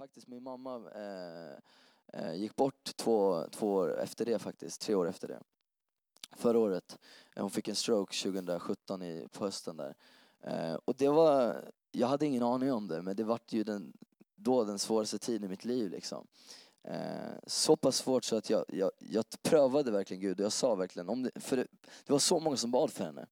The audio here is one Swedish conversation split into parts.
faktiskt min mamma eh, eh, gick bort två, två år efter det faktiskt, tre år efter det. Förra året. Eh, hon fick en stroke 2017 i, på hösten där. Eh, och det var, jag hade ingen aning om det men det var ju den, då den svåraste tiden i mitt liv liksom. Eh, så pass svårt så att jag, jag, jag prövade verkligen Gud och jag sa verkligen, om det, för det, det var så många som bad för henne.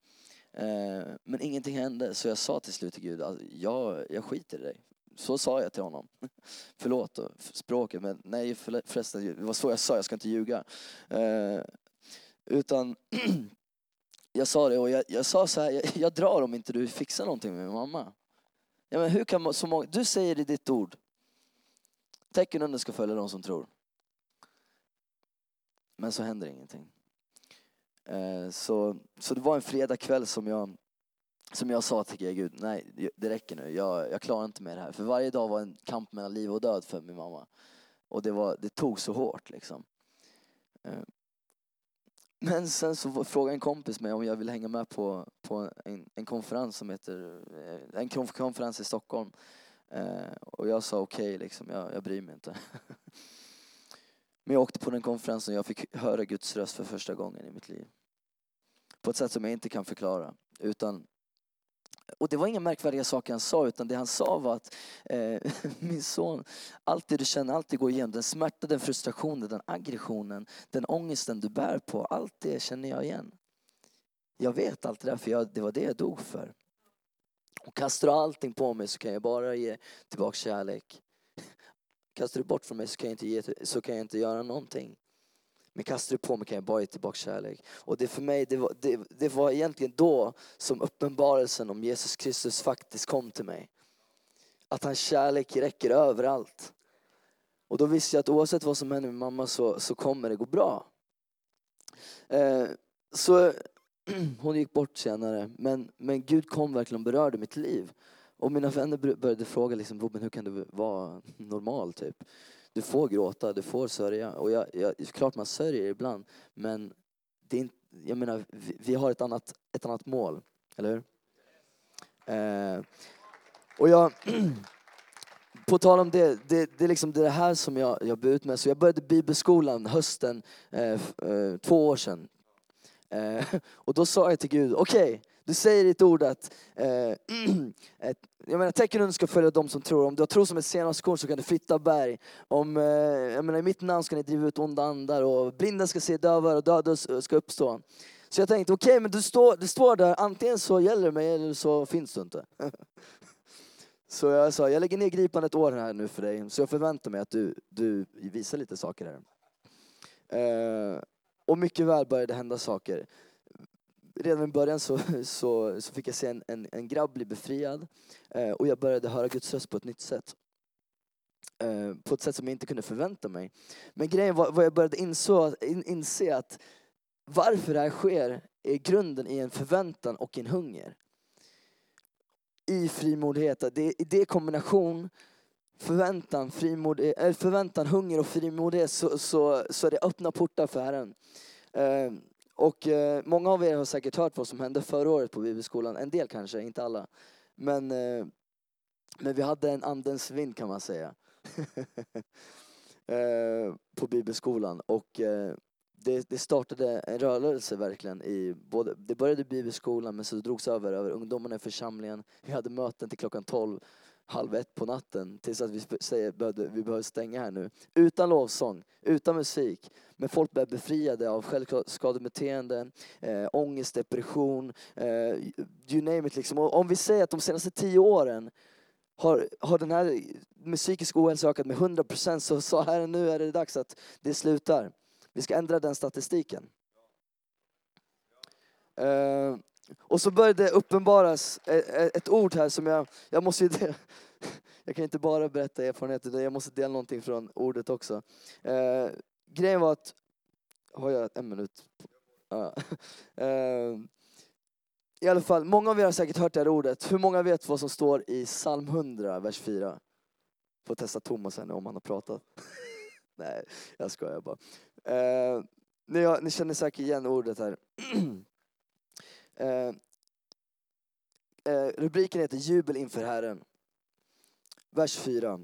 Eh, men ingenting hände så jag sa till slut till Gud, alltså, jag, jag skiter i dig. Så sa jag till honom. Förlåt språket, men nej förresten, det var så jag sa, jag ska inte ljuga. Eh, utan jag sa det och jag, jag sa så här, jag, jag, drar om inte du fixar någonting med min mamma. Ja, men hur kan man, så många, du säger i ditt ord, tecken under ska följa de som tror. Men så händer ingenting. Eh, så, så det var en fredagkväll som jag, som jag sa till Gud, nej det räcker nu, jag, jag klarar inte med det här. För varje dag var en kamp mellan liv och död för min mamma. Och det, var, det tog så hårt liksom. Eh. Men sen så frågade en kompis mig om jag ville hänga med på, på en, en konferens som heter, eh, en konferens i Stockholm. Eh, och jag sa okej okay, liksom, jag, jag bryr mig inte. Men jag åkte på den konferensen och jag fick höra Guds röst för första gången i mitt liv. På ett sätt som jag inte kan förklara. Utan, och det var inga märkvärdiga saker han sa, utan det han sa var att eh, min son, allt det du känner, allt det går igenom, den smärta, den frustrationen, den aggressionen, den ångesten du bär på, allt det känner jag igen. Jag vet allt det där, för jag, det var det jag dog för. Och kastar du allting på mig så kan jag bara ge tillbaka kärlek. Kastar du bort från mig så kan jag inte, ge, så kan jag inte göra någonting. Men kastar du på mig kan jag bara ge tillbaka kärlek. Och det för mig, det var, det, det var egentligen då som uppenbarelsen om Jesus Kristus faktiskt kom till mig. Att hans kärlek räcker överallt. Och då visste jag att oavsett vad som händer med mamma så, så kommer det gå bra. Eh, så hon gick bort senare, men, men Gud kom verkligen och berörde mitt liv. Och mina vänner började fråga liksom, Robin hur kan du vara normal typ? Du får gråta, du får sörja. Och jag, jag, klart man sörjer ibland, men det är inte, jag menar, vi, vi har ett annat, ett annat mål, eller hur? Eh, och jag, på tal om det, det, det är liksom det här som jag, jag ut med. Så jag började bibelskolan hösten, eh, eh, två år sedan. Eh, och då sa jag till Gud, okej, okay, du säger i ditt ord att eh, ett, jag menar, tecken ska följa de som tror. Om du har tro som ett senapskorn så kan du flytta berg. Om, eh, jag menar, I mitt namn ska ni driva ut onda andar och blinda ska se döva och döda ska uppstå. Så jag tänkte, okej okay, men du står, du står där, antingen så gäller det mig eller så finns du inte. så jag sa, jag lägger ner gripan ett år här nu för dig, så jag förväntar mig att du, du visar lite saker här. Eh, och mycket väl började hända saker redan i början så, så, så fick jag se en, en, en grabb bli befriad eh, och jag började höra Guds röst på ett nytt sätt. Eh, på ett sätt som jag inte kunde förvänta mig. Men grejen var, var jag började inså, in, inse att varför det här sker är grunden i en förväntan och en hunger. I frimodighet, det i det kombination förväntan, frimod, äh, förväntan, hunger och frimodighet så, så, så är det öppna portar för Herren. Eh, och eh, många av er har säkert hört vad som hände förra året på bibelskolan. En del kanske, inte alla. Men, eh, men vi hade en andens vind kan man säga. eh, på bibelskolan. Och eh, det, det, startade en rörelse verkligen. I både, det började i bibelskolan men så drogs över över ungdomarna i församlingen. Vi hade möten till klockan 12 halv ett på natten tills att vi säger att vi behöver stänga här nu. Utan lovsång, utan musik. Men folk blir befriade av självskadebeteende, äh, ångest, depression, äh, you name it liksom. Och om vi säger att de senaste tio åren har, har den här med psykisk ohälsa ökat med 100% så sa här nu är det dags att det slutar. Vi ska ändra den statistiken. Uh, och så började det uppenbaras eh, eh, ett, ord här som jag, jag måste ju, dela. jag kan inte bara berätta erfarenheter, utan jag måste dela någonting från ordet också. Eh, grejen var att, har jag en minut? Ja. Eh, I alla fall, många av er har säkert hört det här ordet. Hur många vet vad som står i psalm 100, vers 4? Får testa Thomas här nu om han har pratat. Nej, jag skojar bara. Eh, ni, ni känner säkert igen ordet här. Eh, eh, rubriken heter Jubel inför Herren. Vers 4.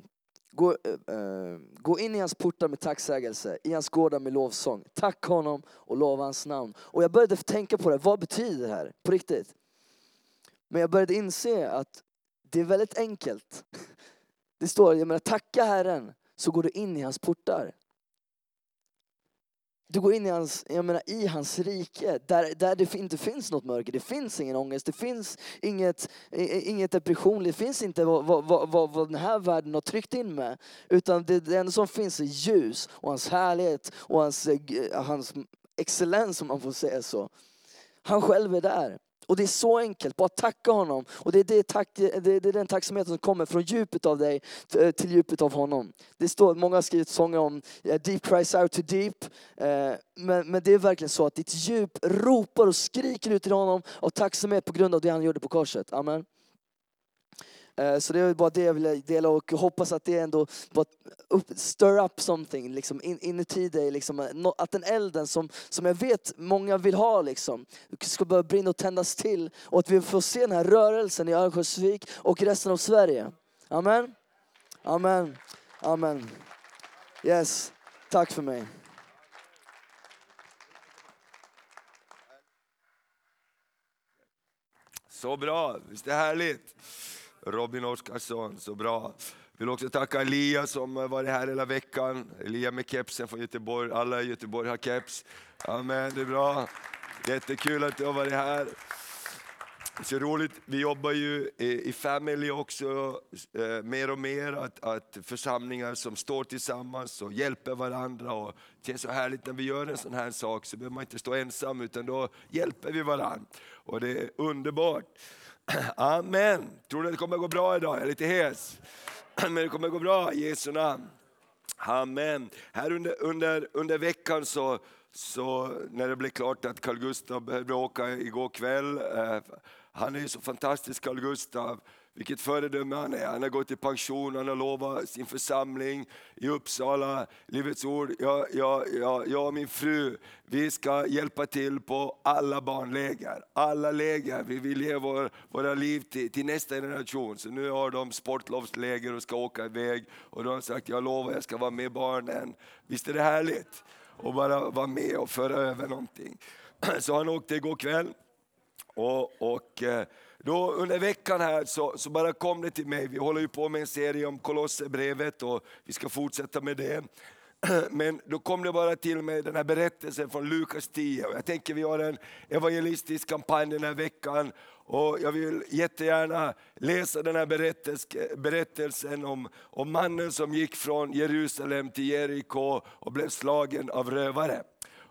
Gå, eh, eh, gå in i hans portar med tacksägelse, i hans gårdar med lovsång. Tacka honom och lova hans namn. Och jag började tänka på det, vad betyder det här? På riktigt. Men jag började inse att det är väldigt enkelt. Det står, jag menar tacka Herren så går du in i hans portar. Du går in i hans, jag menar, i hans rike, där, där det inte finns något mörker. Det finns ingen ångest, det finns inget, inget depression, det finns inte vad, vad, vad, vad den här världen har tryckt in med. Utan det, det enda som finns är ljus och hans härlighet och hans, eh, hans excellens om man får säga så. Han själv är där. Och det är så enkelt, bara tacka honom. Och det är, det, tack, det, det är den tacksamheten som kommer från djupet av dig eh, till djupet av honom. Det står, många har skrivit sånger om eh, deep cries out to deep. Eh, men, men det är verkligen så att ditt djup ropar och skriker ut till honom av tacksamhet på grund av det han gjorde på korset. Amen. Eh, så det är bara det jag vill dela och hoppas att det ändå bara stir up something liksom, inuti dig. Liksom, eh, att den elden som, som jag vet många vill ha liksom, ska börja brinna och tändas till. Och att vi får se den här rörelsen i Örnsköldsvik och resten av Sverige. Amen. Amen. Amen. Yes, tack för mig. Så bra, visst är det härligt? Robin Oskarsson, så bra. Vill också tacka Elia som varit här hela veckan. Elia med kepsen från Göteborg, alla i Göteborg har keps. Amen, det är bra. Jättekul att du har varit här. Så roligt, vi jobbar ju i Family också eh, mer och mer, att, att församlingar som står tillsammans och hjälper varandra. Och det är så härligt när vi gör en sån här sak så behöver man inte stå ensam utan då hjälper vi varandra. Och det är underbart. Amen. Tror du att det kommer gå bra idag? Jag är lite hes. Men det kommer gå bra i Jesu namn. Amen. Här under, under, under veckan så, så när det blev klart att Carl Gustaf behövde åka igår kväll. Eh, han är ju så fantastisk Carl Gustaf. Vilket föredöme han är. Han har gått i pension, han har lovat sin församling i Uppsala, Livets Ord. Jag, jag, jag, jag och min fru, vi ska hjälpa till på alla barnläger. Alla läger. Vi vill ge vår, våra liv till, till nästa generation. Så nu har de sportlovsläger och ska åka iväg. Och de har sagt, jag lovar jag ska vara med barnen. Visst är det härligt? Och bara vara med och föra över någonting. Så han åkte igår kväll. Och, och eh, då under veckan här så, så, bara kom det till mig, vi håller ju på med en serie om Kolosserbrevet och vi ska fortsätta med det. Men då kom det bara till mig den här berättelsen från Lukas 10. Jag tänker vi har en evangelistisk kampanj den här veckan och jag vill jättegärna läsa den här berättelsen om, om mannen som gick från Jerusalem till Jeriko och blev slagen av rövare.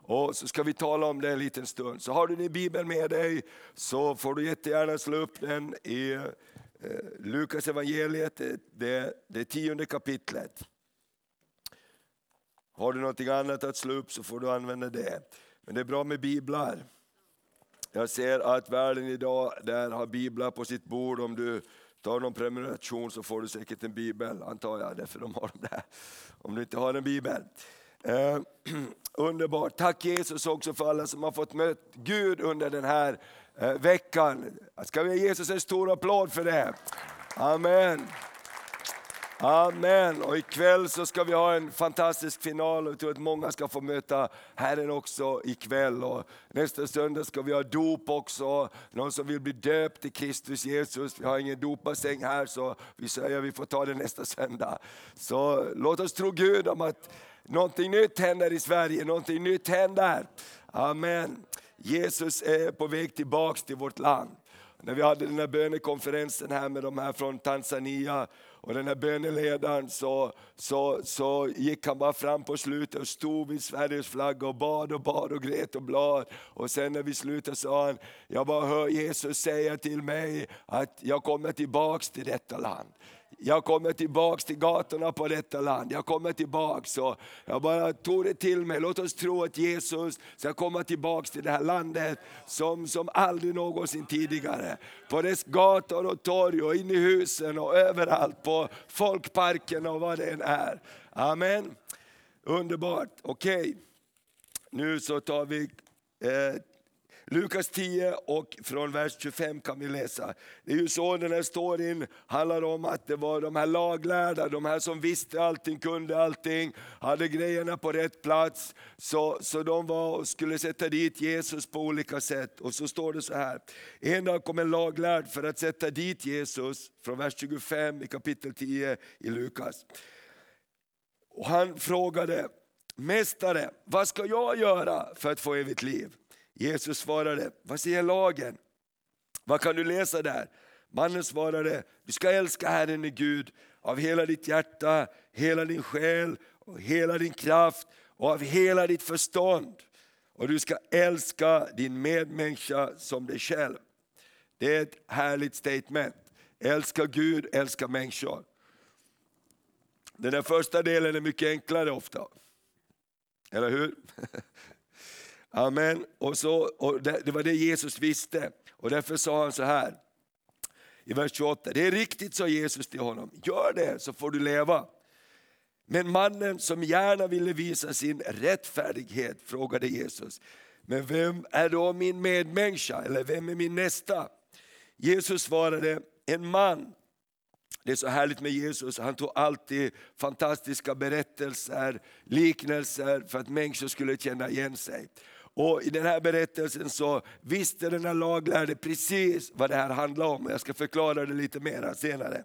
Och så ska vi tala om det en liten stund. Så har du din bibel med dig så får du jättegärna slå upp den i eh, Lukas evangeliet, eh, det, det tionde kapitlet. Har du någonting annat att slå upp så får du använda det. Men det är bra med biblar. Jag ser att världen idag där har biblar på sitt bord. Om du tar någon prenumeration så får du säkert en bibel, antar jag, därför de har dem där. Om du inte har en bibel. Eh, underbart. Tack Jesus också för alla som har fått möta Gud under den här eh, veckan. Ska vi ge Jesus en stor applåd för det? Amen. Amen. Och ikväll så ska vi ha en fantastisk final och jag tror att många ska få möta Herren också ikväll. Och nästa söndag ska vi ha dop också. Någon som vill bli döpt i Kristus Jesus. Vi har ingen dopbassäng här så vi säger att vi får ta det nästa söndag. Så låt oss tro Gud om att Någonting nytt händer i Sverige, någonting nytt händer. Amen. Jesus är på väg tillbaks till vårt land. När vi hade den här bönekonferensen här med de här från Tanzania och den här böneledaren så, så, så gick han bara fram på slutet och stod vid Sveriges flagga och bad och bad och grät och blad. Och sen när vi slutade sa han, jag bara hör Jesus säga till mig att jag kommer tillbaks till detta land. Jag kommer tillbaks till gatorna på detta land. Jag kommer tillbaks. Och jag bara tog det till mig. Låt oss tro att Jesus ska komma tillbaks till det här landet som, som aldrig någonsin tidigare. På dess gator och torg och in i husen och överallt. På folkparkerna och vad det än är. Amen. Underbart. Okej, okay. nu så tar vi eh, Lukas 10 och från vers 25 kan vi läsa. Det är ju så den här storyn handlar om att det var de här laglärda, de här som visste allting, kunde allting, hade grejerna på rätt plats. Så, så de var och skulle sätta dit Jesus på olika sätt. Och så står det så här, en dag kom en laglärd för att sätta dit Jesus, från vers 25 i kapitel 10 i Lukas. Och han frågade, Mästare, vad ska jag göra för att få evigt liv? Jesus svarade, vad säger lagen? Vad kan du läsa där? Mannen svarade, du ska älska Herren i Gud av hela ditt hjärta, hela din själ, och hela din kraft och av hela ditt förstånd. Och du ska älska din medmänniska som dig själv. Det är ett härligt statement. Älska Gud, älska människor. Den där första delen är mycket enklare ofta. Eller hur? Amen. Och så, och det, det var det Jesus visste. Och därför sa han så här i vers 28. Det är riktigt, sa Jesus till honom. Gör det så får du leva. Men mannen som gärna ville visa sin rättfärdighet frågade Jesus. Men vem är då min medmänniska? Eller vem är min nästa? Jesus svarade, en man det är så härligt med Jesus, han tog alltid fantastiska berättelser, liknelser för att människor skulle känna igen sig. Och I den här berättelsen så visste den här laglärde precis vad det här handlar om. Jag ska förklara det lite mer senare.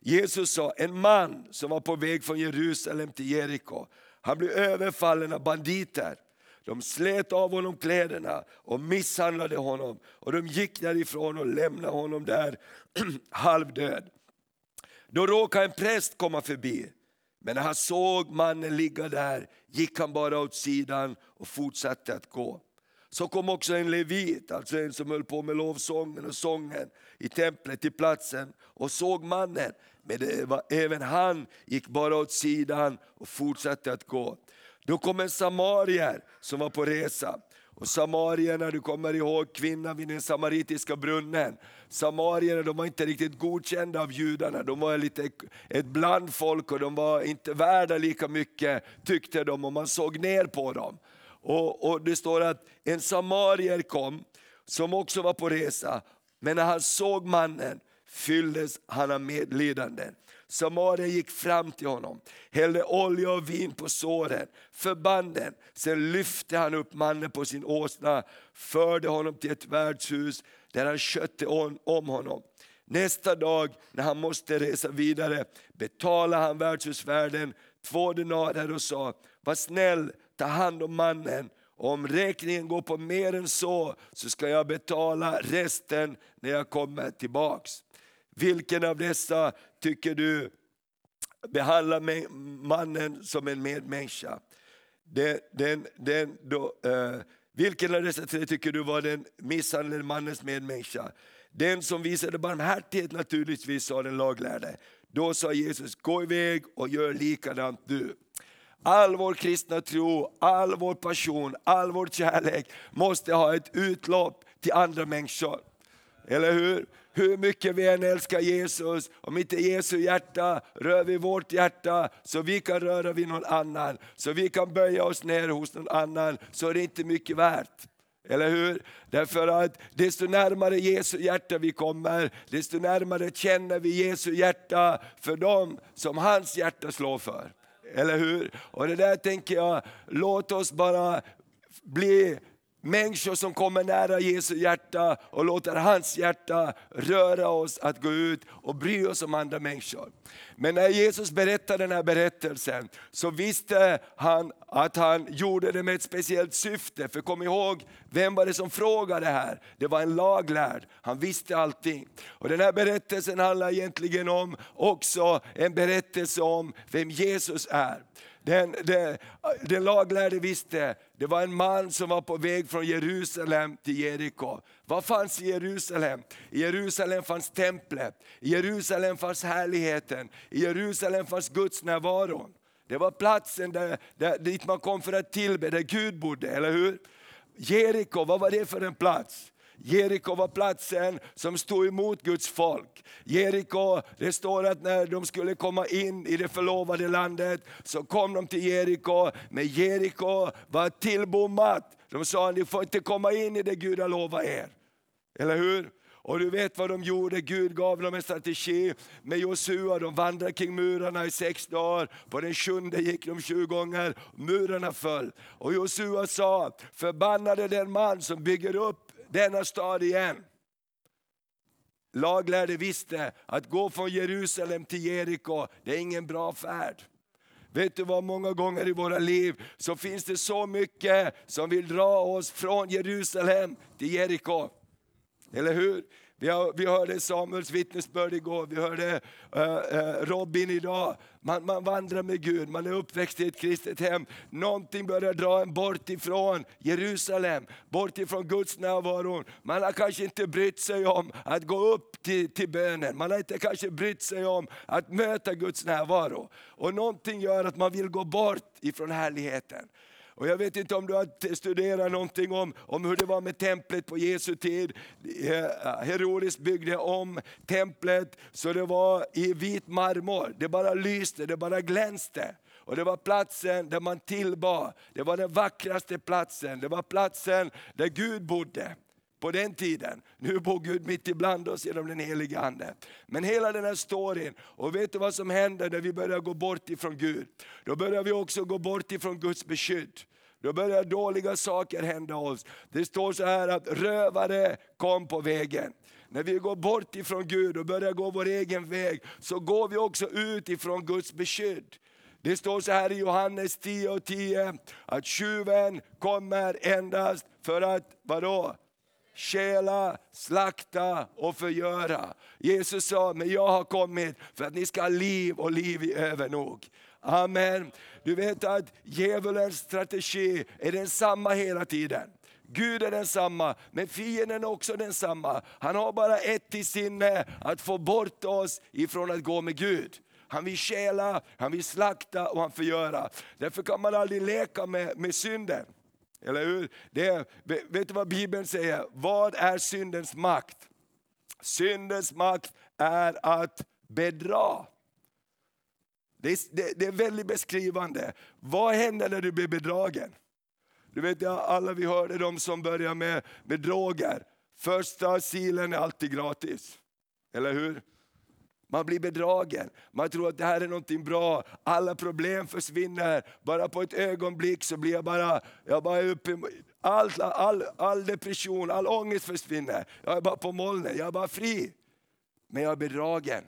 Jesus sa, en man som var på väg från Jerusalem till Jeriko, han blev överfallen av banditer. De slet av honom kläderna och misshandlade honom och de gick därifrån och lämnade honom där halvdöd. Då råkade en präst komma förbi. Men när han såg mannen ligga där gick han bara åt sidan och fortsatte att gå. Så kom också en levit, alltså en som höll på med lovsången och sången i templet till platsen och såg mannen. Men var, även han gick bara åt sidan och fortsatte att gå. Då kom en samarier som var på resa och samarierna, du kommer ihåg kvinnan vid den samaritiska brunnen. Samarierna de var inte riktigt godkända av judarna, de var lite ett blandfolk och de var inte värda lika mycket tyckte de och man såg ner på dem. Och, och Det står att en samarier kom som också var på resa, men när han såg mannen fylldes han av medlidande. Samarien gick fram till honom, hällde olja och vin på såren, förbanden. Sen lyfte han upp mannen på sin åsna, förde honom till ett värdshus där han skötte om honom. Nästa dag när han måste resa vidare betalade han värdshusvärden två denarer och sa, var snäll, ta hand om mannen om räkningen går på mer än så, så ska jag betala resten när jag kommer tillbaks. Vilken av dessa tycker du behandlar mannen som en medmänniska? Den, den, den, då, eh, vilken av dessa tre tycker du var den misshandlade mannens medmänniska? Den som visade barmhärtighet naturligtvis, sa den laglärde. Då sa Jesus, gå iväg och gör likadant du. All vår kristna tro, all vår passion, all vår kärlek måste ha ett utlopp till andra människor. Eller hur? Hur mycket vi än älskar Jesus, om inte Jesu hjärta rör vid vårt hjärta så vi kan röra vid någon annan, så vi kan böja oss ner hos någon annan, så är det inte mycket värt. Eller hur? Därför att desto närmare Jesu hjärta vi kommer, desto närmare känner vi Jesu hjärta för dem som hans hjärta slår för. Eller hur? Och det där tänker jag, låt oss bara bli Människor som kommer nära Jesu hjärta och låter hans hjärta röra oss att gå ut och bry oss om andra människor. Men när Jesus berättade den här berättelsen så visste han att han gjorde det med ett speciellt syfte. För kom ihåg, vem var det som frågade här? Det var en laglärd, han visste allting. Och Den här berättelsen handlar egentligen om också en berättelse om vem Jesus är. Den, den, den laglärde visste, det var en man som var på väg från Jerusalem till Jeriko. Vad fanns i Jerusalem? I Jerusalem fanns templet, i Jerusalem fanns härligheten, i Jerusalem fanns Guds närvaro. Det var platsen där, där, dit man kom för att tillbe, där Gud bodde, eller hur? Jeriko, vad var det för en plats? Jeriko var platsen som stod emot Guds folk. Jeriko, det står att när de skulle komma in i det förlovade landet så kom de till Jeriko, men Jeriko var tillbommat. De sa ni får inte komma in i det Gud har lovat er. Eller hur? Och du vet vad de gjorde, Gud gav dem en strategi med Josua. De vandrade kring murarna i sex dagar. På den sjunde gick de sju gånger, murarna föll. Och Josua sa, förbannade den man som bygger upp denna stad igen. Laglärde visste att gå från Jerusalem till Jeriko, det är ingen bra färd. Vet du vad, många gånger i våra liv så finns det så mycket som vill dra oss från Jerusalem till Jeriko. Eller hur? Vi, har, vi hörde Samuels vittnesbörd igår, vi hörde uh, uh, Robin idag. Man, man vandrar med Gud, man är uppväxt i ett kristet hem. Någonting börjar dra en bort ifrån Jerusalem, bort ifrån Guds närvaro. Man har kanske inte brytt sig om att gå upp till, till bönen, man har inte kanske brytt sig om att möta Guds närvaro. Och någonting gör att man vill gå bort ifrån härligheten. Och jag vet inte om du har studerat någonting om, om hur det var med templet på Jesu tid. Eh, Herodes byggde om templet så det var i vit marmor. Det bara lyste, det bara glänste. Och det var platsen där man tillbad. Det var den vackraste platsen. Det var platsen där Gud bodde på den tiden. Nu bor Gud mitt ibland oss genom den heliga Ande. Men hela den här storyn, och vet du vad som händer när vi börjar gå bort ifrån Gud? Då börjar vi också gå bort ifrån Guds beskydd. Då börjar dåliga saker hända oss. Det står så här att rövare kom på vägen. När vi går bort ifrån Gud och börjar gå vår egen väg, så går vi också ut ifrån Guds beskydd. Det står så här i Johannes 10 och 10, att tjuven kommer endast för att, vadå? Stjäla, slakta och förgöra. Jesus sa, men jag har kommit för att ni ska ha liv och liv i övernog. Amen. Du vet att djävulens strategi är densamma hela tiden. Gud är densamma, men fienden är också densamma. Han har bara ett i sinne, att få bort oss ifrån att gå med Gud. Han vill stjäla, han vill slakta och han förgöra. Därför kan man aldrig leka med, med synden. Eller hur? Det, vet du vad Bibeln säger? Vad är syndens makt? Syndens makt är att bedra. Det är, det, det är väldigt beskrivande. Vad händer när du blir bedragen? Du vet alla vi hörde de som börjar med, med droger. Första silen är alltid gratis. Eller hur? Man blir bedragen, man tror att det här är någonting bra, alla problem försvinner. Bara på ett ögonblick så blir jag bara, jag bara uppe, all, all, all depression, all ångest försvinner. Jag är bara på molnen, jag är bara fri. Men jag är bedragen.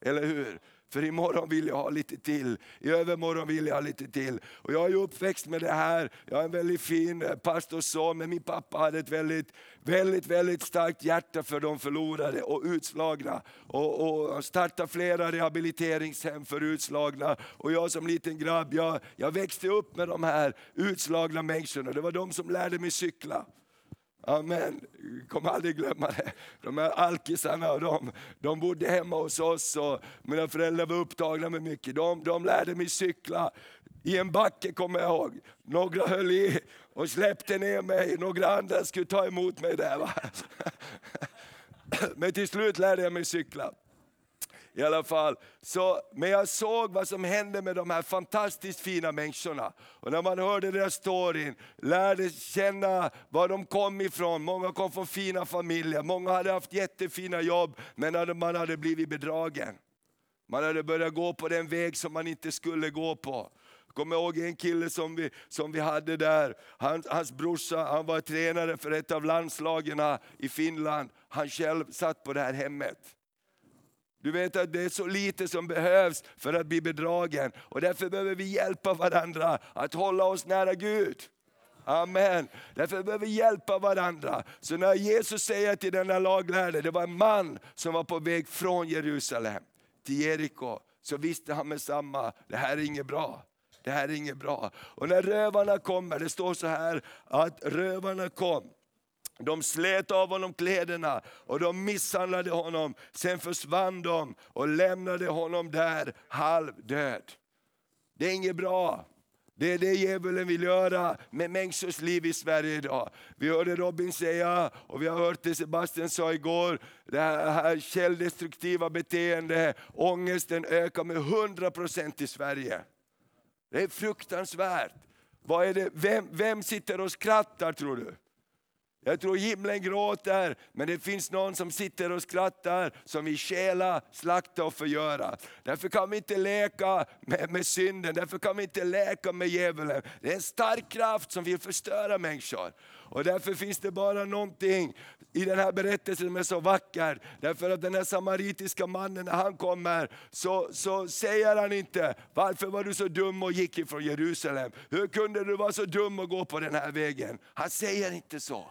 Eller hur? För imorgon vill jag ha lite till, i övermorgon vill jag ha lite till. Och jag är uppväxt med det här, jag är en väldigt fin eh, pastorsson, men min pappa hade ett väldigt, väldigt, väldigt starkt hjärta för de förlorade och utslagna. Och, och startade flera rehabiliteringshem för utslagna. Och jag som liten grabb, jag, jag växte upp med de här utslagna människorna. Det var de som lärde mig cykla. Amen, kommer aldrig glömma det. De här alkisarna, de, de bodde hemma hos oss och mina föräldrar var upptagna med mycket. De, de lärde mig cykla. I en backe kommer jag ihåg. Några höll i och släppte ner mig, några andra skulle ta emot mig där. Va? Men till slut lärde jag mig cykla i alla fall. Så, men jag såg vad som hände med de här fantastiskt fina människorna. Och när man hörde deras story, lärde känna var de kom ifrån. Många kom från fina familjer, många hade haft jättefina jobb, men man hade blivit bedragen. Man hade börjat gå på den väg som man inte skulle gå på. Jag kommer ihåg en kille som vi, som vi hade där, Hans, hans brorsa han var tränare för ett av landslagen i Finland. Han själv satt på det här hemmet. Du vet att det är så lite som behövs för att bli bedragen. Och därför behöver vi hjälpa varandra att hålla oss nära Gud. Amen. Därför behöver vi hjälpa varandra. Så när Jesus säger till denna laglärde, det var en man som var på väg från Jerusalem till Jeriko, så visste han med samma, det här är inget bra. Det här är inget bra. Och när rövarna kommer, det står så här att rövarna kom de slet av honom kläderna och de misshandlade honom. Sen försvann de och lämnade honom där halvdöd. Det är inget bra. Det är det djävulen vill göra med människors liv i Sverige idag. Vi hörde Robin säga, och vi har hört det Sebastian sa igår, det här källdestruktiva beteendet, ångesten ökar med 100% i Sverige. Det är fruktansvärt. Vad är det? Vem, vem sitter och skrattar tror du? Jag tror himlen gråter, men det finns någon som sitter och skrattar, som vill stjäla, slakta och förgöra. Därför kan vi inte leka med, med synden, därför kan vi inte leka med djävulen. Det är en stark kraft som vill förstöra människor. Och därför finns det bara någonting i den här berättelsen som är så vacker. Därför att den här samaritiska mannen, när han kommer, så, så säger han inte, varför var du så dum och gick ifrån Jerusalem? Hur kunde du vara så dum och gå på den här vägen? Han säger inte så.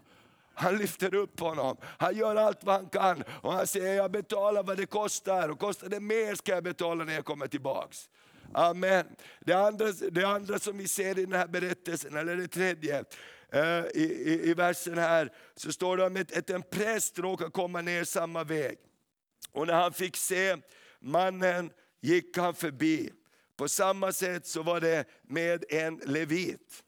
Han lyfter upp honom. Han gör allt vad han kan. Och han säger, jag betalar vad det kostar. Och kostar det mer ska jag betala när jag kommer tillbaks. Amen. Det andra, det andra som vi ser i den här berättelsen, eller det tredje, eh, i, i, i versen här, så står det om att, att en präst råkar komma ner samma väg. Och när han fick se mannen gick han förbi. På samma sätt så var det med en levit.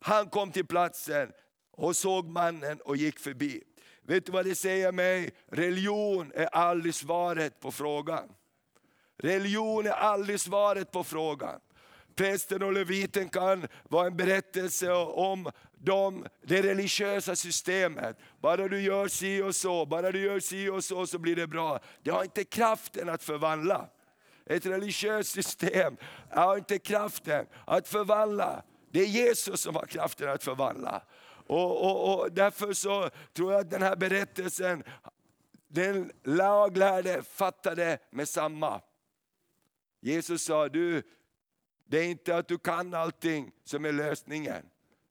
Han kom till platsen, och såg mannen och gick förbi. Vet du vad det säger mig? Religion är aldrig svaret på frågan. Religion är aldrig svaret på frågan. Prästen och leviten kan vara en berättelse om de, det religiösa systemet. Bara du gör si och så, bara du gör si och så, så blir det bra. Det har inte kraften att förvandla. Ett religiöst system har inte kraften att förvandla. Det är Jesus som har kraften att förvandla. Och, och, och därför så tror jag att den här berättelsen, den laglärde fattade med samma. Jesus sa, du, det är inte att du kan allting som är lösningen.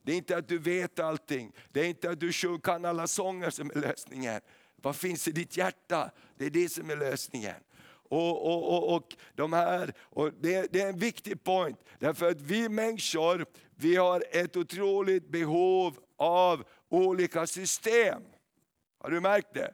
Det är inte att du vet allting, det är inte att du kan alla sånger som är lösningen. Vad finns i ditt hjärta? Det är det som är lösningen. Och, och, och, och, de här, och det, det är en viktig point, därför att vi människor vi har ett otroligt behov av olika system. Har du märkt det?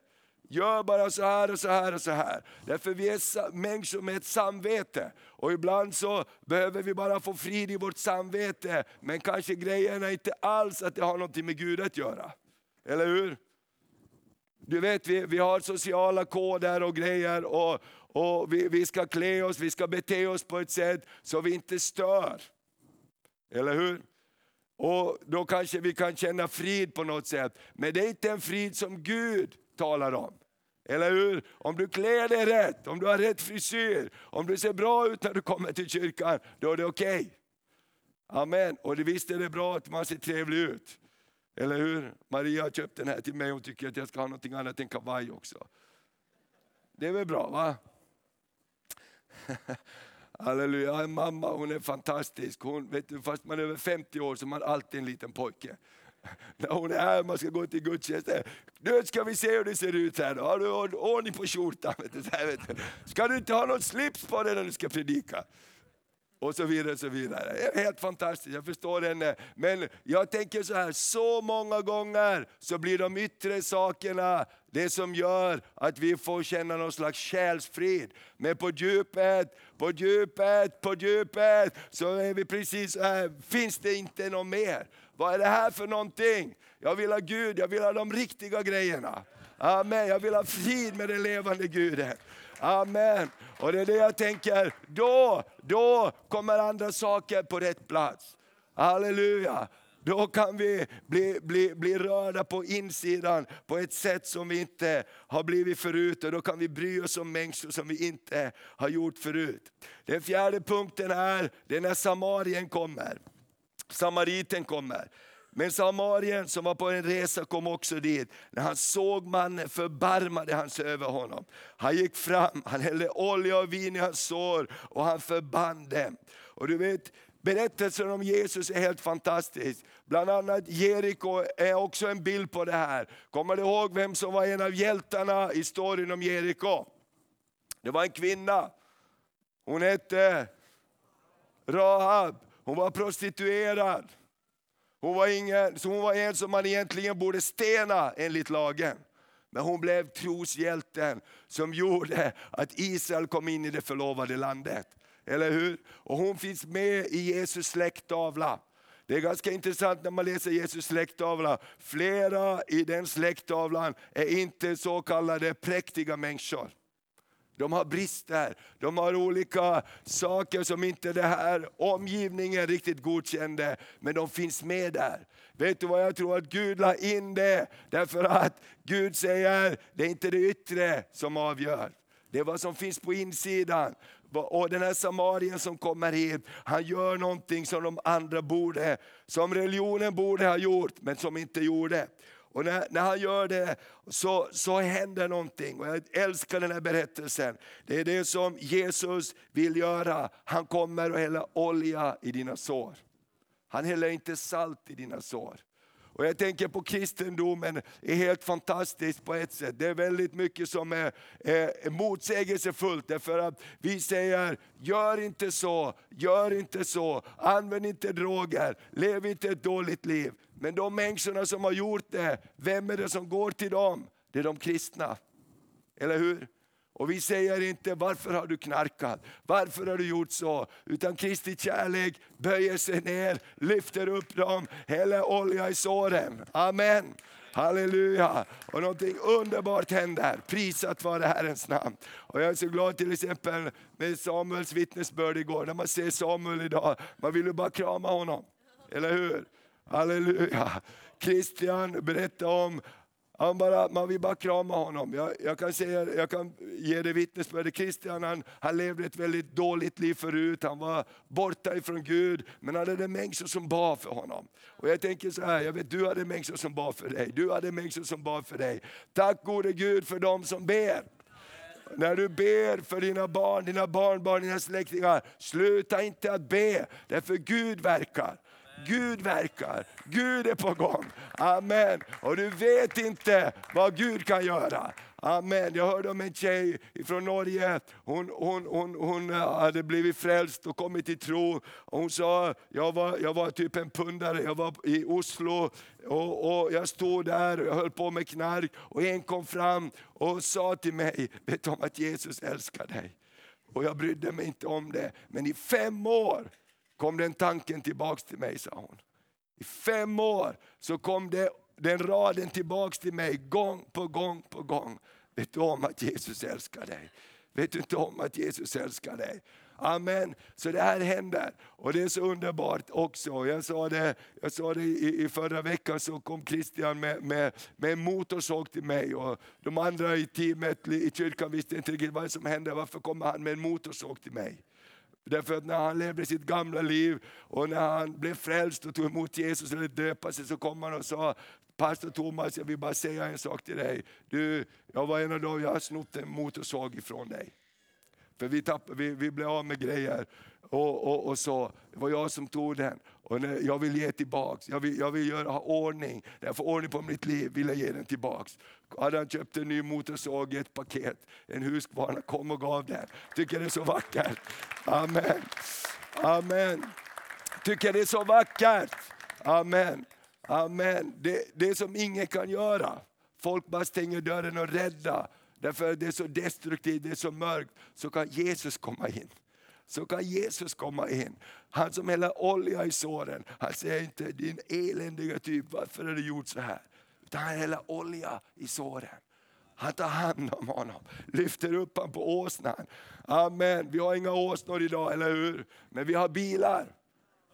Gör bara så här och så här och så här. Därför vi är människor med ett samvete. Och ibland så behöver vi bara få frid i vårt samvete. Men kanske grejerna inte alls att det har något med Gud att göra. Eller hur? Du vet, vi, vi har sociala koder och grejer. Och, och vi, vi ska klä oss, vi ska bete oss på ett sätt så vi inte stör. Eller hur? Och Då kanske vi kan känna frid på något sätt. Men det är inte en frid som Gud talar om. Eller hur? Om du klär dig rätt, om du har rätt frisyr, om du ser bra ut när du kommer till kyrkan, då är det okej. Okay. Amen. Och visst är det bra att man ser trevlig ut. Eller hur? Maria har köpt den här till mig och tycker att jag ska ha något annat än kavaj också. Det är väl bra va? Halleluja, en mamma hon är fantastisk. Hon, vet du, fast man är över 50 år så är man alltid en liten pojke. När hon är här, man ska gå till gudstjänsten. Nu ska vi se hur det ser ut här. Då. Har du ordning på skjortan? Vet du, här, vet du. Ska du inte ha någon slips på dig när du ska predika? och så vidare. Och så vidare. Det är helt fantastiskt, jag förstår henne. Men jag tänker så här, så många gånger så blir de yttre sakerna det som gör att vi får känna någon slags själsfrid. Men på djupet, på djupet, på djupet så är vi precis så här, finns det inte något mer? Vad är det här för någonting? Jag vill ha Gud, jag vill ha de riktiga grejerna. Amen, jag vill ha frid med den levande Guden. Amen. Och det är det jag tänker, då, då kommer andra saker på rätt plats. Halleluja. Då kan vi bli, bli, bli rörda på insidan på ett sätt som vi inte har blivit förut. Och då kan vi bry oss om människor som vi inte har gjort förut. Den fjärde punkten är, det är när Samarien kommer. Samariten kommer. Men samarien som var på en resa kom också dit. När han såg mannen förbarmade han sig över honom. Han gick fram, han hällde olja och vin i hans sår och han förband dem. Och du vet, Berättelsen om Jesus är helt fantastisk. Bland annat Jeriko är också en bild på det här. Kommer du ihåg vem som var en av hjältarna i storyn om Jeriko? Det var en kvinna. Hon hette Rahab. Hon var prostituerad. Hon var, ingen, så hon var en som man egentligen borde stena enligt lagen. Men hon blev troshjälten som gjorde att Israel kom in i det förlovade landet. Eller hur? Och hon finns med i Jesus släkttavla. Det är ganska intressant när man läser Jesus släkttavla. Flera i den släkttavlan är inte så kallade präktiga människor. De har brister, de har olika saker som inte det här omgivningen riktigt godkände, men de finns med där. Vet du vad jag tror att Gud la in det? Därför att Gud säger, det är inte det yttre som avgör. Det är vad som finns på insidan. Och den här samarien som kommer hit, han gör någonting som de andra borde, som religionen borde ha gjort, men som inte gjorde. Och när, när, han gör det så, så händer någonting. Och jag älskar den här berättelsen. Det är det som Jesus vill göra. Han kommer och häller olja i dina sår. Han häller inte salt i dina sår. Och jag tänker på kristendomen, är helt fantastiskt på ett sätt. Det är väldigt mycket som är, är motsägelsefullt. Därför att vi säger, gör inte så, gör inte så, använd inte droger, lev inte ett dåligt liv. Men de människorna som har gjort det, vem är det som går till dem? Det är de kristna. Eller hur? Och vi säger inte varför har du knarkat, varför har du gjort så? Utan Kristi kärlek böjer sig ner, lyfter upp dem, häller olja i såren. Amen. Halleluja! Och någonting underbart händer. Prisat vare Herrens namn. Och jag är så glad till exempel med Samuels vittnesbörd igår. När man ser Samuel idag, man vill ju bara krama honom. Eller hur? Halleluja! Christian berättade om han bara, man vill bara krama honom. Jag, jag kan, säga, jag kan ge dig vittnesbörd. Christian han, han levde ett väldigt dåligt liv förut. Han var borta ifrån Gud, men han hade människor som bad för honom. Och jag tänker så här, jag vet du hade människor som bad för dig. Du hade människor som bad för dig. Tack gode Gud för dem som ber. När du ber för dina barn, dina barnbarn, dina släktingar, sluta inte att be, därför Gud verkar. Gud verkar, Gud är på gång. Amen. Och du vet inte vad Gud kan göra. Amen. Jag hörde om en tjej från Norge. Hon, hon, hon, hon eh, hade blivit frälst och kommit till tro. Hon sa, jag var, jag var typ en pundare, jag var i Oslo och, och jag stod där och jag höll på med knark. Och en kom fram och sa till mig, vet du om att Jesus älskar dig? Och jag brydde mig inte om det. Men i fem år kom den tanken tillbaks till mig, sa hon. I fem år så kom det, den raden tillbaks till mig gång på gång på gång. Vet du om att Jesus älskar dig? Vet du inte om att Jesus älskar dig? Amen. Så det här händer och det är så underbart också. Jag sa det, jag sa det i, i förra veckan så kom Christian med, med, med en motorsåg till mig och de andra i teamet i kyrkan visste inte riktigt vad som hände. Varför kommer han med en motorsåg till mig? Därför att när han levde sitt gamla liv och när han blev frälst och tog emot Jesus eller döpa sig så kom han och sa Pastor Thomas, jag vill bara säga en sak till dig. Du, jag var en av dem, jag har snott en motorsåg ifrån dig. För vi, tapp, vi, vi blev av med grejer och, och, och så. Det var jag som tog den. Och jag vill ge tillbaks, jag vill, jag vill göra ha ordning. När jag får ordning på mitt liv vill jag ge den tillbaks. Hade han köpt en ny motorsåg i ett paket, en Husqvarna kom och gav den. Tycker det är så vackert. Amen. Amen. Tycker det är så vackert. Amen. Amen. Det, det som ingen kan göra. Folk bara stänger dörren och rädda. Därför att det är så destruktivt, det är så mörkt. Så kan Jesus komma in så kan Jesus komma in. Han som häller olja i såren. Han säger inte din eländiga typ, varför har du gjort så här? Utan han häller olja i såren. Han tar hand om honom, lyfter upp honom på åsnan. Amen. Vi har inga åsnor idag, eller hur? Men vi har bilar.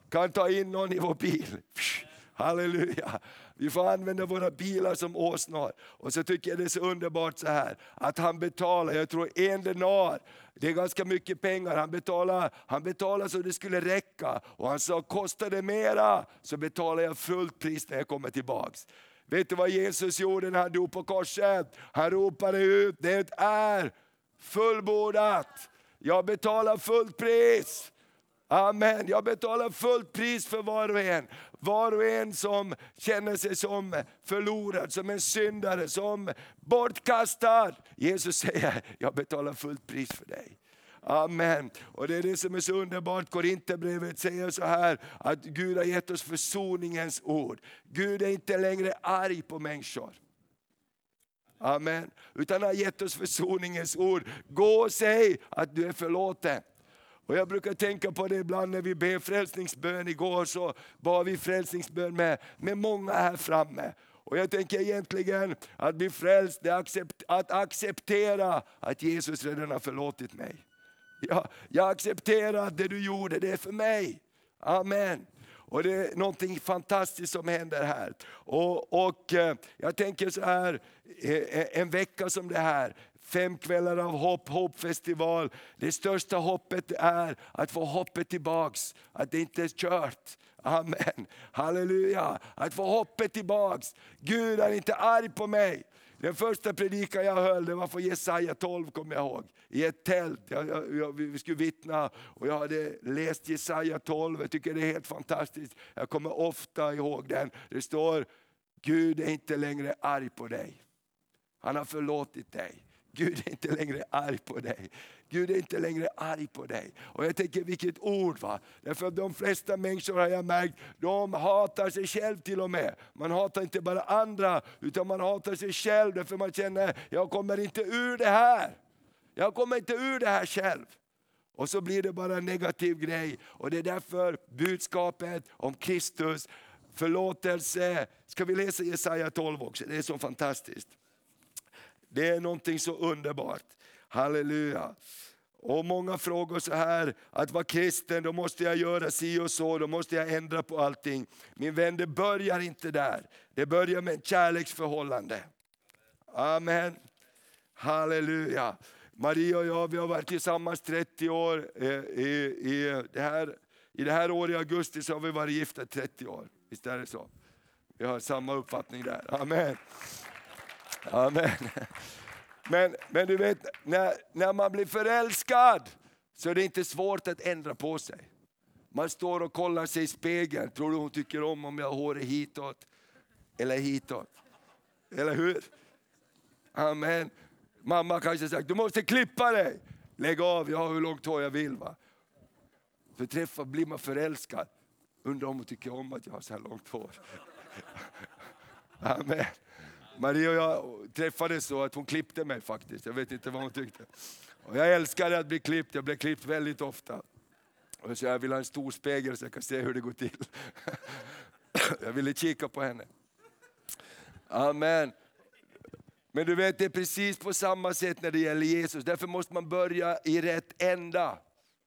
Kan ta in någon i vår bil. Halleluja. Vi får använda våra bilar som åsnor. Och så tycker jag det är så underbart så här att han betalar, jag tror en denar, det är ganska mycket pengar. Han betalar, han betalar så det skulle räcka. Och han sa, kostar det mera så betalar jag fullt pris när jag kommer tillbaks. Vet du vad Jesus gjorde när han dog på korset? Han ropade ut, det är fullbordat. Jag betalar fullt pris. Amen. Jag betalar fullt pris för var och en. Var och en som känner sig som förlorad, som en syndare, som bortkastad. Jesus säger, jag betalar fullt pris för dig. Amen. Och det är det som är så underbart. Korinthierbrevet säger så här, att Gud har gett oss försoningens ord. Gud är inte längre arg på människor. Amen. Utan han har gett oss försoningens ord. Gå och säg att du är förlåten. Och jag brukar tänka på det ibland när vi ber frälsningsbön. Igår så bad vi frälsningsbön med, med många här framme. Och jag tänker egentligen att bli frälst, det är accept, att acceptera att Jesus redan har förlåtit mig. Jag, jag accepterar att det du gjorde, det är för mig. Amen. Och det är någonting fantastiskt som händer här. Och, och eh, jag tänker så här, eh, eh, en vecka som det här, fem kvällar av hopp, hoppfestival. Det största hoppet är att få hoppet tillbaks, att det inte är kört. Amen, halleluja. Att få hoppet tillbaks. Gud är inte arg på mig. Den första predikan jag höll det var från Jesaja 12 kommer jag ihåg. I ett tält, jag, jag, vi skulle vittna och jag hade läst Jesaja 12. Jag tycker det är helt fantastiskt. Jag kommer ofta ihåg den. Det står, Gud är inte längre arg på dig. Han har förlåtit dig. Gud är inte längre arg på dig. Gud är inte längre arg på dig. Och jag tänker vilket ord va. Därför att de flesta människor har jag märkt, de hatar sig själv till och med. Man hatar inte bara andra, utan man hatar sig själv därför man känner, jag kommer inte ur det här. Jag kommer inte ur det här själv. Och så blir det bara en negativ grej. Och det är därför budskapet om Kristus, förlåtelse. Ska vi läsa Jesaja 12 också? Det är så fantastiskt. Det är någonting så underbart. Halleluja. Och många frågar så här, att vara kristen, då måste jag göra si och så, då måste jag ändra på allting. Min vän, det börjar inte där. Det börjar med ett kärleksförhållande. Amen. Halleluja. Maria och jag vi har varit tillsammans 30 år. Eh, I, i, det här, I det här året i augusti så har vi varit gifta 30 år. Visst är det så? Vi har samma uppfattning där. Amen. Amen. Men, men du vet, när, när man blir förälskad så är det inte svårt att ändra på sig. Man står och kollar sig i spegeln. Tror du hon tycker om om jag har håret hitåt eller hitåt? Eller hur? Amen. Mamma kanske sagt, du måste klippa dig. Lägg av, jag har hur långt hår jag vill. Va? För träffar, blir man förälskad. Undrar om hon tycker om att jag har så här långt hår. Amen. Maria och jag träffades så att hon klippte mig faktiskt. Jag vet inte vad hon tyckte. Och jag älskade att bli klippt, jag blev klippt väldigt ofta. Och så jag vill ha en stor spegel så jag kan se hur det går till. Jag ville kika på henne. Amen. Men du vet, det är precis på samma sätt när det gäller Jesus. Därför måste man börja i rätt ända.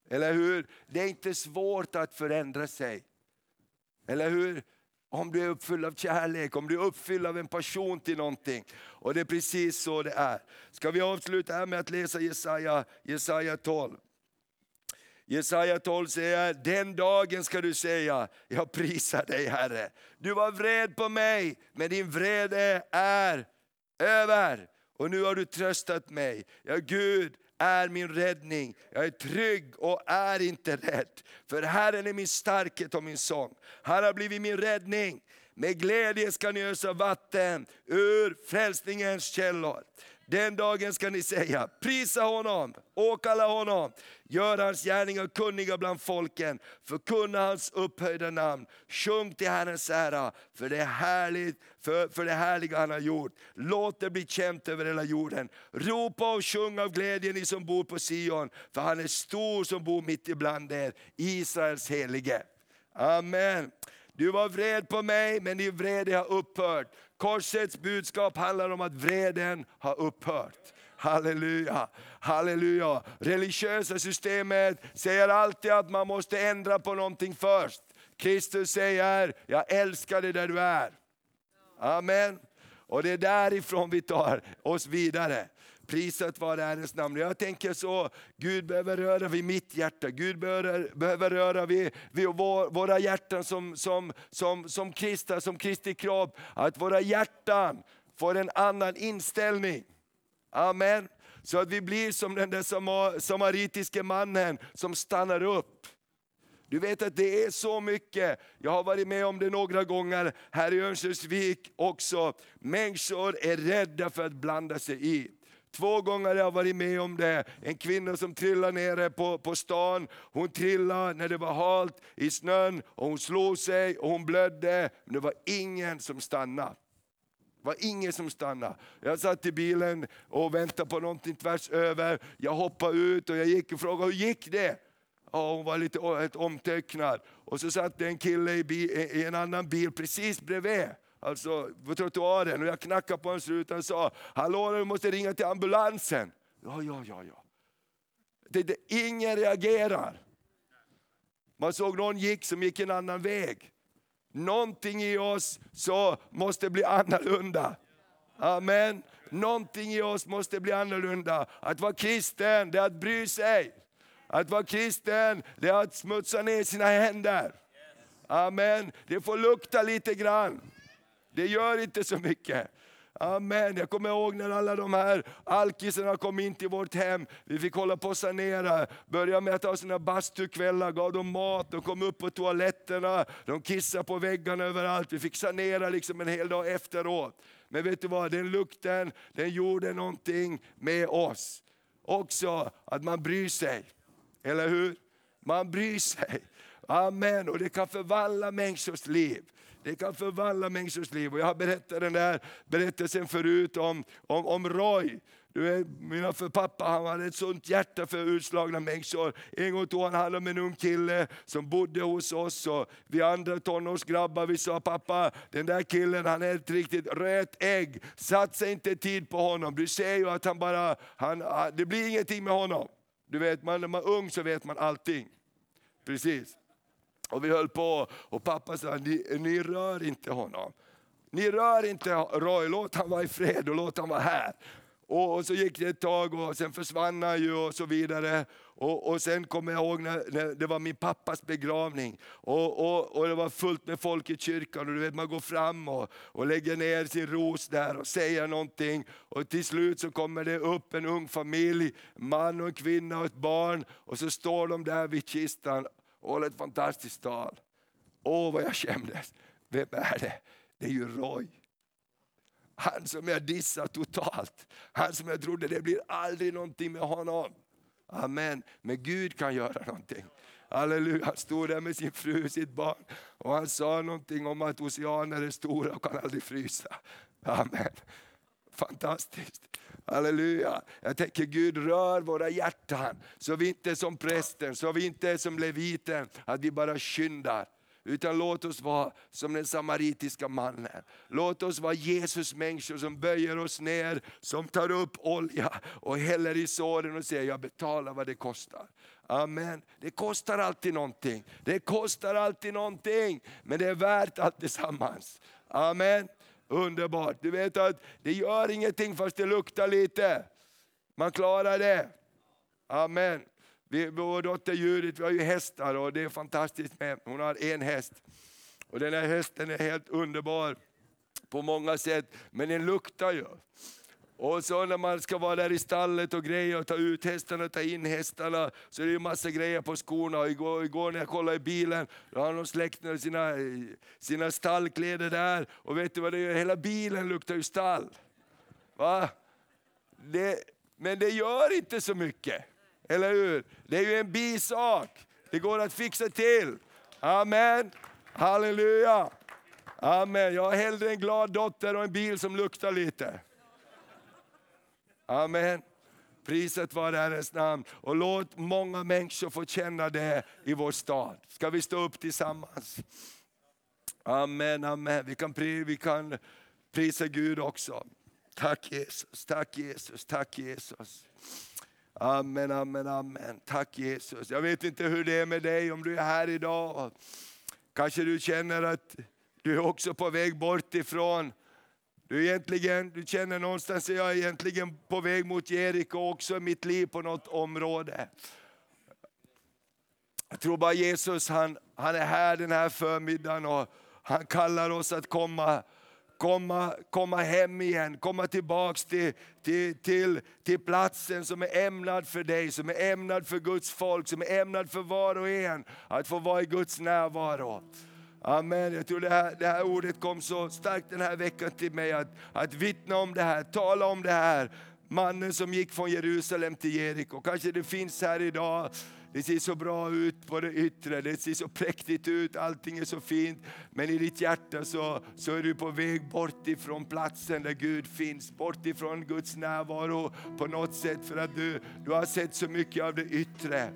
Eller hur? Det är inte svårt att förändra sig. Eller hur? Om du är uppfylld av kärlek, om du är uppfylld av en passion till någonting. Och det är precis så det är. Ska vi avsluta här med att läsa Jesaja, Jesaja 12. Jesaja 12 säger, den dagen ska du säga, jag prisar dig Herre. Du var vred på mig, men din vrede är över. Och nu har du tröstat mig. Ja, Gud är min räddning. Jag är trygg och är inte rädd. För Herren är min starkhet och min sång. Han har blivit min räddning. Med glädje ska ni ösa vatten ur frälsningens källor. Den dagen ska ni säga, prisa honom, åkalla honom, gör hans gärningar kunniga bland folken, förkunna hans upphöjda namn. Sjung till Herrens ära, för det, är härligt, för, för det härliga han har gjort. Låt det bli känt över hela jorden. Ropa och sjung av glädje ni som bor på Sion, för han är stor som bor mitt ibland er, Israels helige. Amen. Du var vred på mig, men din vrede har upphört. Korsets budskap handlar om att vreden har upphört. Halleluja, halleluja. Religiösa systemet säger alltid att man måste ändra på någonting först. Kristus säger, jag älskar dig där du är. Amen. Och det är därifrån vi tar oss vidare. Prisat vare Herrens namn. Jag tänker så, Gud behöver röra vid mitt hjärta. Gud behöver, behöver röra vid, vid vår, våra hjärtan som, som, som, som kristna, som Kristi kropp. Att våra hjärtan får en annan inställning. Amen. Så att vi blir som den där samaritiske mannen som stannar upp. Du vet att det är så mycket, jag har varit med om det några gånger här i Örnsköldsvik också. Människor är rädda för att blanda sig i. Två gånger har jag varit med om det. En kvinna som trillade nere på, på stan. Hon trillade när det var halt i snön och hon slog sig och hon blödde. Men det var ingen som stannade. Det var ingen som stannade. Jag satt i bilen och väntade på någonting tvärs över. Jag hoppade ut och jag gick och frågade hur gick det? ja, hon var lite omtöcknad. Och så satt det en kille i, bil, i en annan bil precis bredvid alltså på trottoaren och jag knackade på hans ruta och sa, hallå du måste ringa till ambulansen. Ja, ja, ja, ja. Det, det, ingen reagerar. Man såg någon gick som gick en annan väg. Någonting i oss så måste bli annorlunda. Amen. Någonting i oss måste bli annorlunda. Att vara kristen, det är att bry sig. Att vara kristen, det är att smutsa ner sina händer. Amen. Det får lukta lite grann. Det gör inte så mycket. Amen. Jag kommer ihåg när alla de här alkisarna kom in till vårt hem. Vi fick hålla på och sanera. Började med att ha sina bastukvällar, gav dem mat, de kom upp på toaletterna, de kissade på väggarna överallt. Vi fick sanera liksom en hel dag efteråt. Men vet du vad, den lukten, den gjorde någonting med oss. Också att man bryr sig. Eller hur? Man bryr sig. Amen. Och det kan förvandla människors liv. Det kan förvandla människors liv. Och jag har berättat den där berättelsen förut om, om, om Roy. Du vet, mina för pappa han hade ett sånt hjärta för utslagna människor. En gång tog han hand om en ung kille som bodde hos oss. Och vi andra tonårsgrabbar vi sa, pappa den där killen han är ett riktigt rött ägg. Satsa inte tid på honom. Du ser ju att han bara, han, det blir ingenting med honom. Du vet, man, när man är ung så vet man allting. Precis. Och vi höll på och pappa sa, ni, ni rör inte honom. Ni rör inte Roy, låt han vara i fred och låt han vara här. Och, och, så gick det ett tag och sen försvann han ju och så vidare. Och, och sen kommer jag ihåg när, när, det var min pappas begravning. Och, och, och, det var fullt med folk i kyrkan. Och du vet, man går fram och, och lägger ner sin ros där och säger någonting. Och till slut så kommer det upp en ung familj, man och en kvinna och ett barn. Och så står de där vid kistan och håller ett fantastiskt tal. Åh vad jag skämdes. Vem är det? Det är ju Roy. Han som jag dissar totalt. Han som jag trodde det blir aldrig någonting med honom. Amen. Men Gud kan göra någonting. Halleluja. Han stod där med sin fru och sitt barn. Och han sa någonting om att oceaner är stora och kan aldrig frysa. Amen. Fantastiskt. Halleluja. Jag tänker Gud rör våra hjärtan så vi inte är som prästen, så vi inte är som leviten, att vi bara skyndar. Utan låt oss vara som den samaritiska mannen. Låt oss vara Jesus människor som böjer oss ner, som tar upp olja och häller i såren och säger, jag betalar vad det kostar. Amen. Det kostar alltid någonting. Det kostar alltid någonting, men det är värt allt tillsammans. Amen. Underbart. Du vet att det gör ingenting fast det luktar lite. Man klarar det. Amen. Vi, vår dotter Judith, vi har ju hästar och det är fantastiskt med, hon har en häst. Och den här hästen är helt underbar på många sätt, men den luktar ju. Och så när man ska vara där i stallet och grejer och ta ut hästarna och ta in hästarna, så är det ju massa grejer på skorna. Och igår, igår när jag kollade i bilen, då har de släckt sina, sina stallkläder där. Och vet du vad det gör? Hela bilen luktar ju stall. Va? Det, men det gör inte så mycket. Eller hur? Det är ju en bisak. Det går att fixa till. Amen. Halleluja. Amen. Jag har hellre en glad dotter och en bil som luktar lite. Amen. Priset var Herrens namn. Och låt många människor få känna det i vår stad. Ska vi stå upp tillsammans? Amen, amen. Vi kan, vi kan prisa Gud också. Tack Jesus, tack Jesus, tack Jesus. Amen, amen, amen. Tack Jesus. Jag vet inte hur det är med dig om du är här idag. Kanske du känner att du är också på väg bort ifrån du, egentligen, du känner någonstans att jag är egentligen på väg mot Jeriko också i mitt liv på något område. Jag tror bara Jesus han, han är här den här förmiddagen och han kallar oss att komma komma, komma hem igen, komma tillbaks till, till, till, till platsen som är ämnad för dig, som är ämnad för Guds folk, som är ämnad för var och en. Att få vara i Guds närvaro. Amen. Jag tror det här, det här ordet kom så starkt den här veckan till mig att, att vittna om det här, tala om det här. Mannen som gick från Jerusalem till Jeriko. Kanske det finns här idag det ser så bra ut på det yttre, det ser så präktigt ut, allting är så fint. Men i ditt hjärta så, så är du på väg bort ifrån platsen där Gud finns, bort ifrån Guds närvaro på något sätt för att du, du har sett så mycket av det yttre.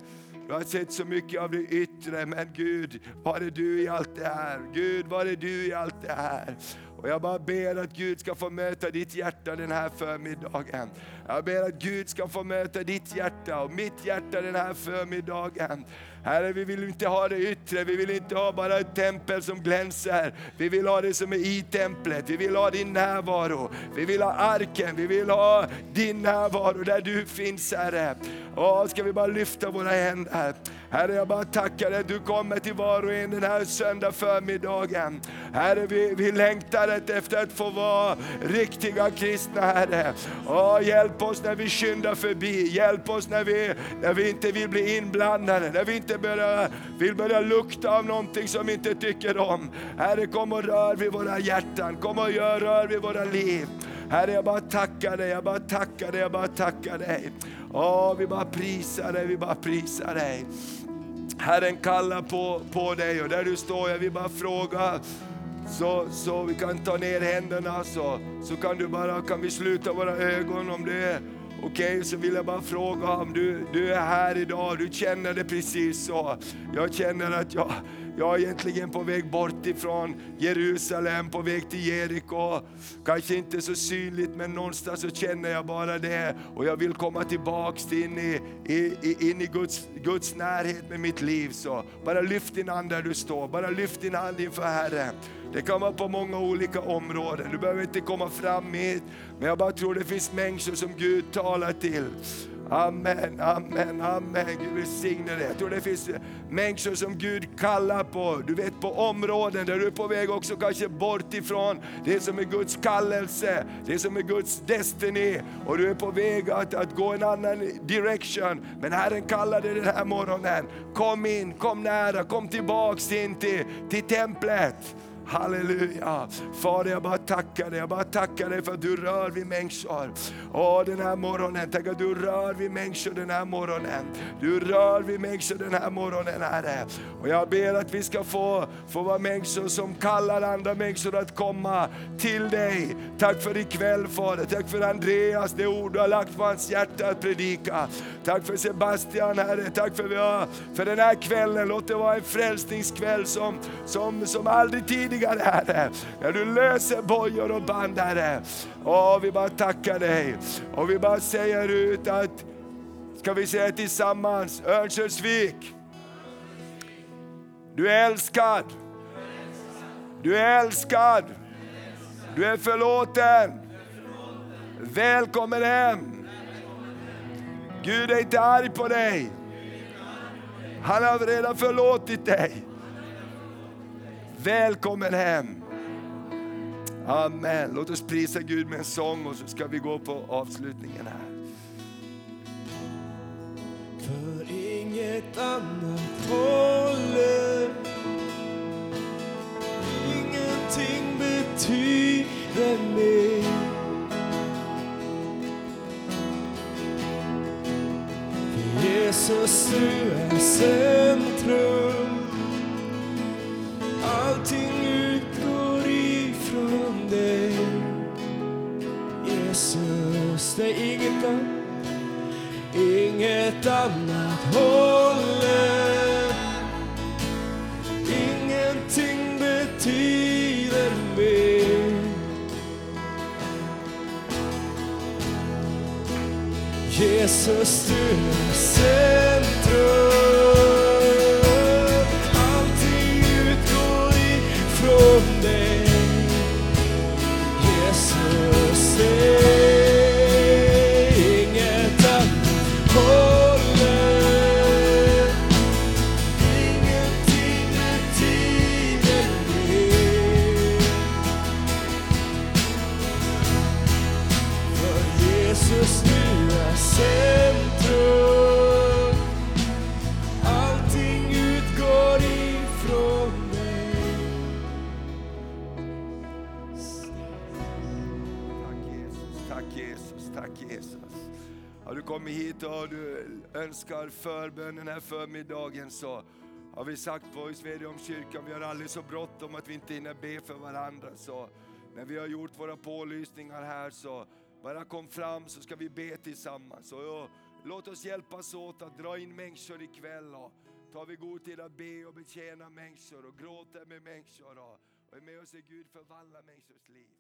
Jag har sett så mycket av det yttre, men Gud, var är du i allt det här? Gud, var är du i allt det här? Och jag bara ber att Gud ska få möta ditt hjärta den här förmiddagen. Jag ber att Gud ska få möta ditt hjärta och mitt hjärta den här förmiddagen. Herre, vi vill inte ha det yttre, vi vill inte ha bara ett tempel som glänser. Vi vill ha det som är i templet, vi vill ha din närvaro. Vi vill ha arken, vi vill ha din närvaro där du finns Herre. Åh, ska vi bara lyfta våra händer. Herre, jag bara tackar dig att du kommer till var och en den här söndag förmiddagen. Herre, vi, vi längtar efter att få vara riktiga kristna, Herre. Åh, hjälp Hjälp oss när vi skyndar förbi, hjälp oss när vi, när vi inte vill bli inblandade, när vi inte börjar, vill börja lukta av någonting som vi inte tycker om. Herre, kom och rör vid våra hjärtan, kom och gör rör vid våra liv. Herre, jag bara tackar dig, jag bara tackar dig, jag bara tackar dig. Åh, vi bara prisar dig, vi bara prisar dig. Herren kallar på, på dig och där du står, jag vill bara fråga så, så vi kan ta ner händerna så, så kan du bara, kan vi sluta våra ögon om det är okej, okay, så vill jag bara fråga om du, du är här idag, du känner det precis så. Jag känner att jag, jag är egentligen på väg bort ifrån Jerusalem, på väg till Jeriko. Kanske inte så synligt men någonstans så känner jag bara det. Och jag vill komma tillbaks in i, i, in i Guds, Guds närhet med mitt liv. Så bara lyft din hand där du står, bara lyft din hand inför Herren. Det kan vara på många olika områden. Du behöver inte komma fram hit, men jag bara tror det finns människor som Gud talar till. Amen, amen, amen. Gud välsigne dig. Jag tror det finns människor som Gud kallar på, du vet på områden där du är på väg också kanske bort ifrån det som är Guds kallelse, det som är Guds destiny. Och du är på väg att, att gå en annan direction. Men Herren kallar dig den här morgonen. Kom in, kom nära, kom tillbaks in till, till templet. Halleluja. Fader, jag bara tackar dig. Jag bara tackar dig för att du rör vid människor. Åh, den här morgonen. Tack att du rör vid människor den här morgonen. Du rör vid människor den här morgonen, Herre. Och jag ber att vi ska få, få vara människor som kallar andra människor att komma till dig. Tack för ikväll, Fader. Tack för Andreas, det ord du har lagt på hans hjärta att predika. Tack för Sebastian, Herre. Tack för, för den här kvällen. Låt det vara en frälsningskväll som, som, som aldrig tidigare tidigare Herre. När du löser bojor och band Herre. Åh, vi bara tackar dig. Och vi bara säger ut att, ska vi säga tillsammans, Örnsköldsvik. Du är älskad. Du är älskad. Du är förlåten. Välkommen hem. Gud är inte arg på dig. Han har redan förlåtit dig. Välkommen hem! Amen. Låt oss prisa Gud med en sång och så ska vi gå på avslutningen här. För inget annat håller Ingenting betyder mer Jesus, du är centrum allting utgår ifrån dig. Jesus, det är inget annat, inget annat håller. Ingenting betyder mer. Jesus, du är förbön den här förmiddagen så har vi sagt på om kyrkan, vi har aldrig så bråttom att vi inte hinner be för varandra. Så när vi har gjort våra pålysningar här så bara kom fram så ska vi be tillsammans. Och Låt oss hjälpas åt att dra in människor ikväll. Och tar vi god tid att be och betjäna människor och gråta med människor. Och, och är med oss i Gud förvandla människors liv.